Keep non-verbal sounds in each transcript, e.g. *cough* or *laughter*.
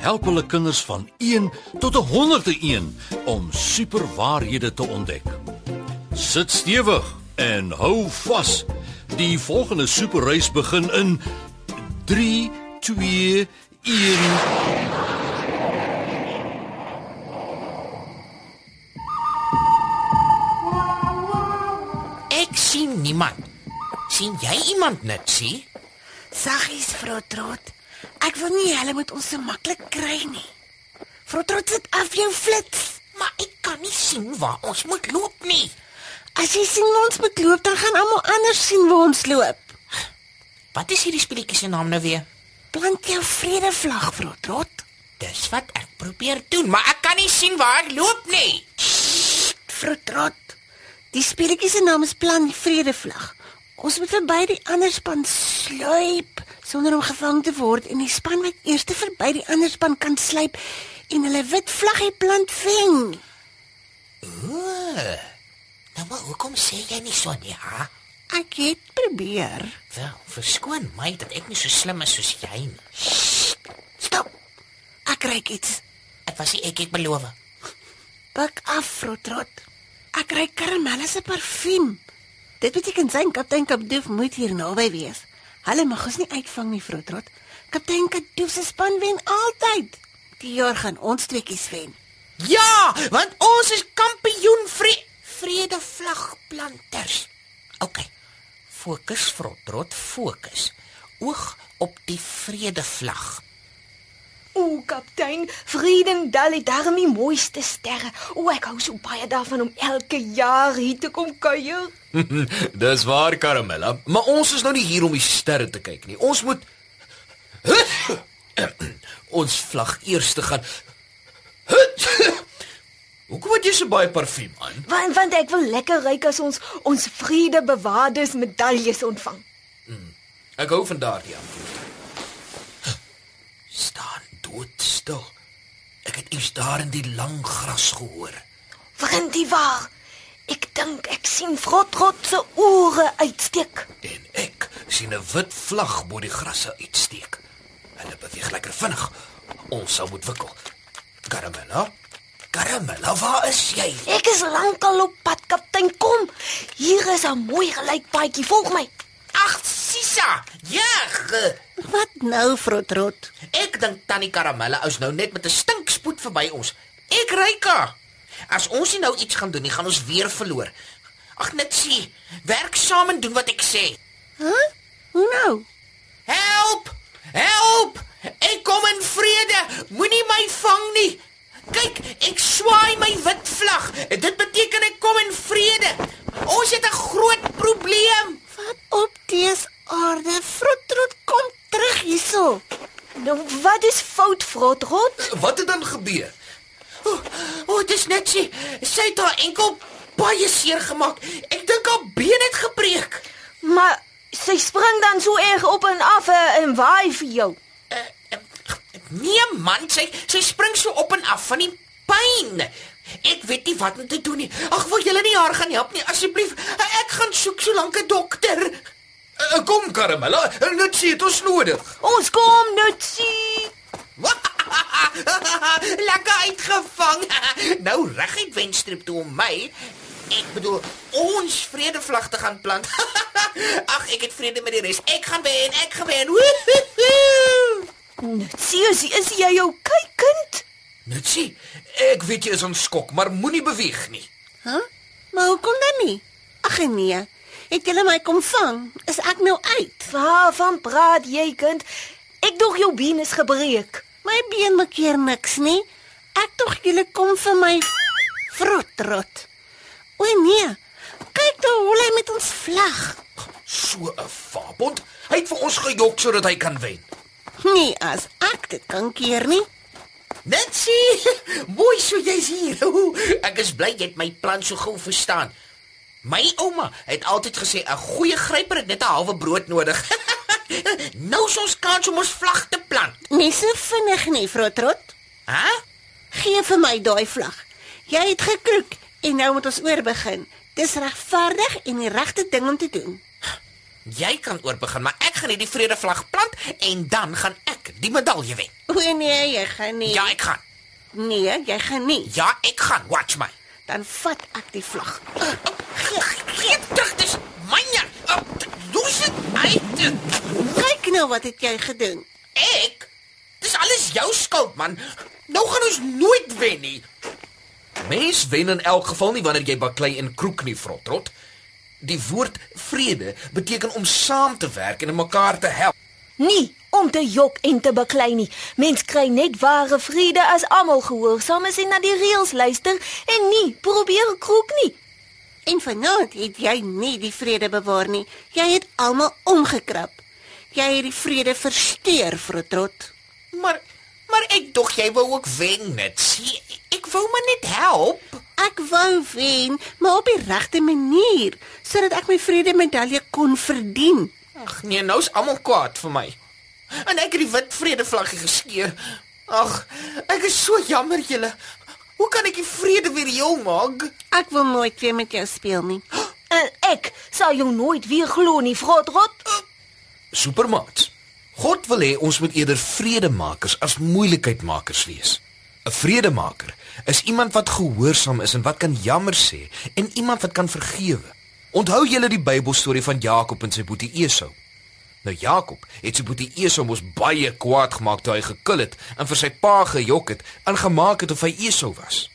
help hulle kinders van 1 tot 101 om superwaarhede te ontdek. Sit stewig en hou vas. Die volgende superreis begin in 3 2 1 Ek sien niemand. sien jy iemand net, sien? Saggies, vrou Trot. Ek wil nie hulle moet ons so maklik kry nie. Vrou Trot sit af jou flits. Maar ek kan nie sien waar ons moet loop nie. As jy sien waar ons moet loop, dan gaan almal anders sien waar ons loop. Wat is hierdie speletjie se naam nou weer? Plant jou vredevlag, vrou Trot. Dis wat ek probeer doen, maar ek kan nie sien waar ek loop nie. Vrou Trot. Die speletjie se naam is Plan die Vredevlag. Ons moet verby die ander span sluip sonder om gevang te word en die span wat eers verby die ander span kan sluip en hulle wit vlaggie plant veng. Ooh. Nou maar hoekom sê jy nie so nie, ha? Ek het probeer. Wel, verskoon my dat ek nie so slim is soos jy nie. Stop. Ek ry iets. Dit was nie ek ek beloof. Bak af, vrou Trot. Ek ry karamelle se parfuum. Dit beteken sy kaptein Kapdoof moet hier naby wees. Hulle mag ons nie uitvang nie, vrou Trot. Kaptein Kapdoof se span wen altyd. Die jaar gaan ons tweeetjies wen. Ja, want ons is kampioen vre vredevlagplanters. OK. Fokus, Frotrot, fokus. Oog op die vredevlag. O, kaptein, Vriendendal het darm die mooiste sterre. O, ek hou so baie daarvan om elke jaar hier te kom kuier. *laughs* Dis waar, Karamella, maar ons is nou nie hier om die sterre te kyk nie. Ons moet *clears throat* ons vlag eers te gaan. *clears throat* Hoekom het jy so baie parfuum aan? Want want ek wil lekker ryk as ons ons vredebewaarders medaljes ontvang. Ek hou van daardie antwoord. Doodstil. Ek het iets daar in die lang gras gehoor. Vriendie waar. Ek dink ek sien Frotrot se ore uitsteek. En ek sien 'n wit vlag bo die grasse uitsteek. Hulle beweeg lekker vinnig. Ons sal moet wikkel. Karamella? Karamella, waar is jy? Ek is lankal op pad, kaptein. Kom. Hier is 'n mooi gelykpaadjie. Volg my. Sisa. Ja. Wat nou, vrou Trot? Ek dink tannie Karamelle is nou net met 'n stinkspoed verby ons. Ek ryka. As ons nie nou iets gaan doen nie, gaan ons weer verloor. Ag net sien, werk saam en doen wat ek sê. Hæ? Hoe nou? Help! Help! Ek kom in vrede. Moenie my vang nie. Kyk, ek swaai my wit vlag. Dit beteken ek kom in vrede. Ons het 'n groot probleem. Wat op dese aarde? Vrou Trot kom terug hierso. Nou, wat is fout, Frotrot? Wat het dan gebeur? O, oh, dis net sy. Sy het haar enkel baie seer gemaak. Ek dink haar been het gebreek. Maar sy spring dan so erg op en af eh, en waai vir jou. Uh, uh, nee man, sy sy spring so op en af van die pyn. Ek weet nie wat om te doen nie. Ag, wil julle nie haar gaan help nie asseblief? Ek gaan soek so lank 'n dokter. Kom Karamella, net sien dit ons nodig. Ons kom nutsie. *laughs* Lekker uitgevang. *laughs* nou reguit wenstreep toe om my. Ek bedoel ons vredevlag te gaan plant. *laughs* Ag, ek het vrede met die res. Ek gaan wen, ek gaan wen. Nutsie, is, is jy jou kykend? Net sien. Ek weet jy is aan skok, maar moenie beweeg nie. Hæ? Maar hoekom dan nie? Ag nee. Het julle my kom vang? Is ek nou uit? Waarvan praat jy, kind? Ek dog jou been is gebreek. My been maak keer niks nie. Ek tog julle kom vir my vrotrot. O nee. Kyk hoe hol hy met ons vlag. So 'n vaabond. Hy het vir ons gejok sodat hy kan wen. Nee, as ek dit kan keer nie. Netsie, *laughs* mooi so jy's hier. *laughs* Oeh, Ek is bly jy het my plan so gou verstaan. My ouma het altyd gesê 'n goeie gryper het net 'n halwe brood nodig. *laughs* nou is ons kans om ons vlag te plant. Nie so vinnig nie, Frotrot. Hæ? Gee vir my daai vlag. Jy het gekroek en nou moet ons oorbegin. Dis regverdig en die regte ding om te doen. Jy kan oorbegin, maar ek gaan hierdie vredevlag plant en dan gaan ek die medalje wen. O nee, jy gaan nie. Ja, ek gaan. Nee, jy gaan nie. Ja, ek gaan. Watch my. Dan vat ek die vlag. Geef terug, dis myne. Los dit uit. Kyk nou wat het jy gedoen. Ek? Dis alles jou skuld, man. Nou gaan ons nooit wen nie. Mens wen in elk geval nie wanneer jy baklei en kroek nie, Frotrot. Die woord vrede beteken om saam te werk en mekaar te help. Nie om te jok en te beklei nie. Mens kry net ware vrede as almal gehoorsaam is en na die reëls luister en nie probeer kroek nie. En vanaand het jy nie die vrede bewaar nie. Jy het almal omgekrap. Jy het die vrede versteur, Frotrot. Maar maar ek dog jy wou ook wen net. Sien, ek wou maar net help. Ek wou wen, maar op die regte manier, sodat ek my vrede medalje kon verdien. Ag nee, nou's almal kwaad vir my. En ek het die wit vredevlaggie geskeur. Ag, ek is so jammer julle. Hoe kan ek die vrede weer heel maak? Ek wil nooit weer met jou speel nie. *gasps* En ek sal jou nooit weer glo nie, Frotrot. Supermaats. God wil hê ons moet eerder vredemakers as moeilikheidmakers wees. 'n Vredemaker is iemand wat gehoorsaam is en wat kan jammer sê en iemand wat kan vergewe. Onthou julle die Bybelstorie van Jakob en sy boetie Esau? Nou Jakob het sy boetie Esau mos baie kwaad gemaak toe hy gekil het en vir sy pa gejok het en gemaak het of hy Esau was.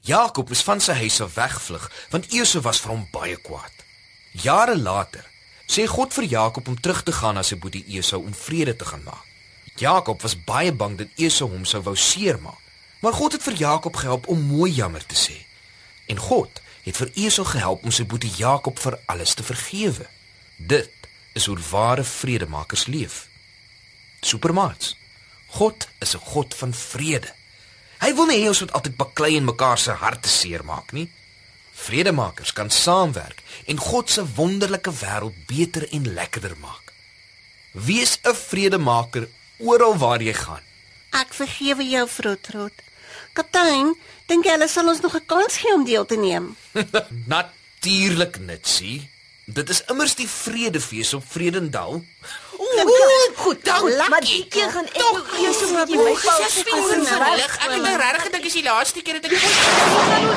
Jakob moes van sy huis af wegvlug want Esau was vir hom baie kwaad. Jare later sê God vir Jakob om terug te gaan na sy boetie Esau om vrede te gaan maak. Jakob was baie bang dat Esau hom sou wou seermaak, maar God het vir Jakob gehelp om mooi jammer te sê. En God het vir Esau gehelp om sy boetie Jakob vir alles te vergewe. Dit is hoe ware vredemakers leef. Supermaats. God is 'n God van vrede. Hy wil nie hê ons moet altyd baklei en mekaar se harte seermaak nie. Vredemakers kan saamwerk en God se wonderlike wêreld beter en lekkerder maak. Wees 'n vredemaker oral waar jy gaan. Ek vergewe jou, Frotrot. Kaptein, dink jy hulle sal ons nog 'n kans gee om deel te neem? *laughs* Natuurlik, Nitsie. Dit is immers die vredefees op Vredendal. Ooh, goed, dan Maar die keer gaan ek jou so bietjie my Ses minute verlig. Ek het nou regtig gedink dis die laaste keer dat ek *laughs* Ons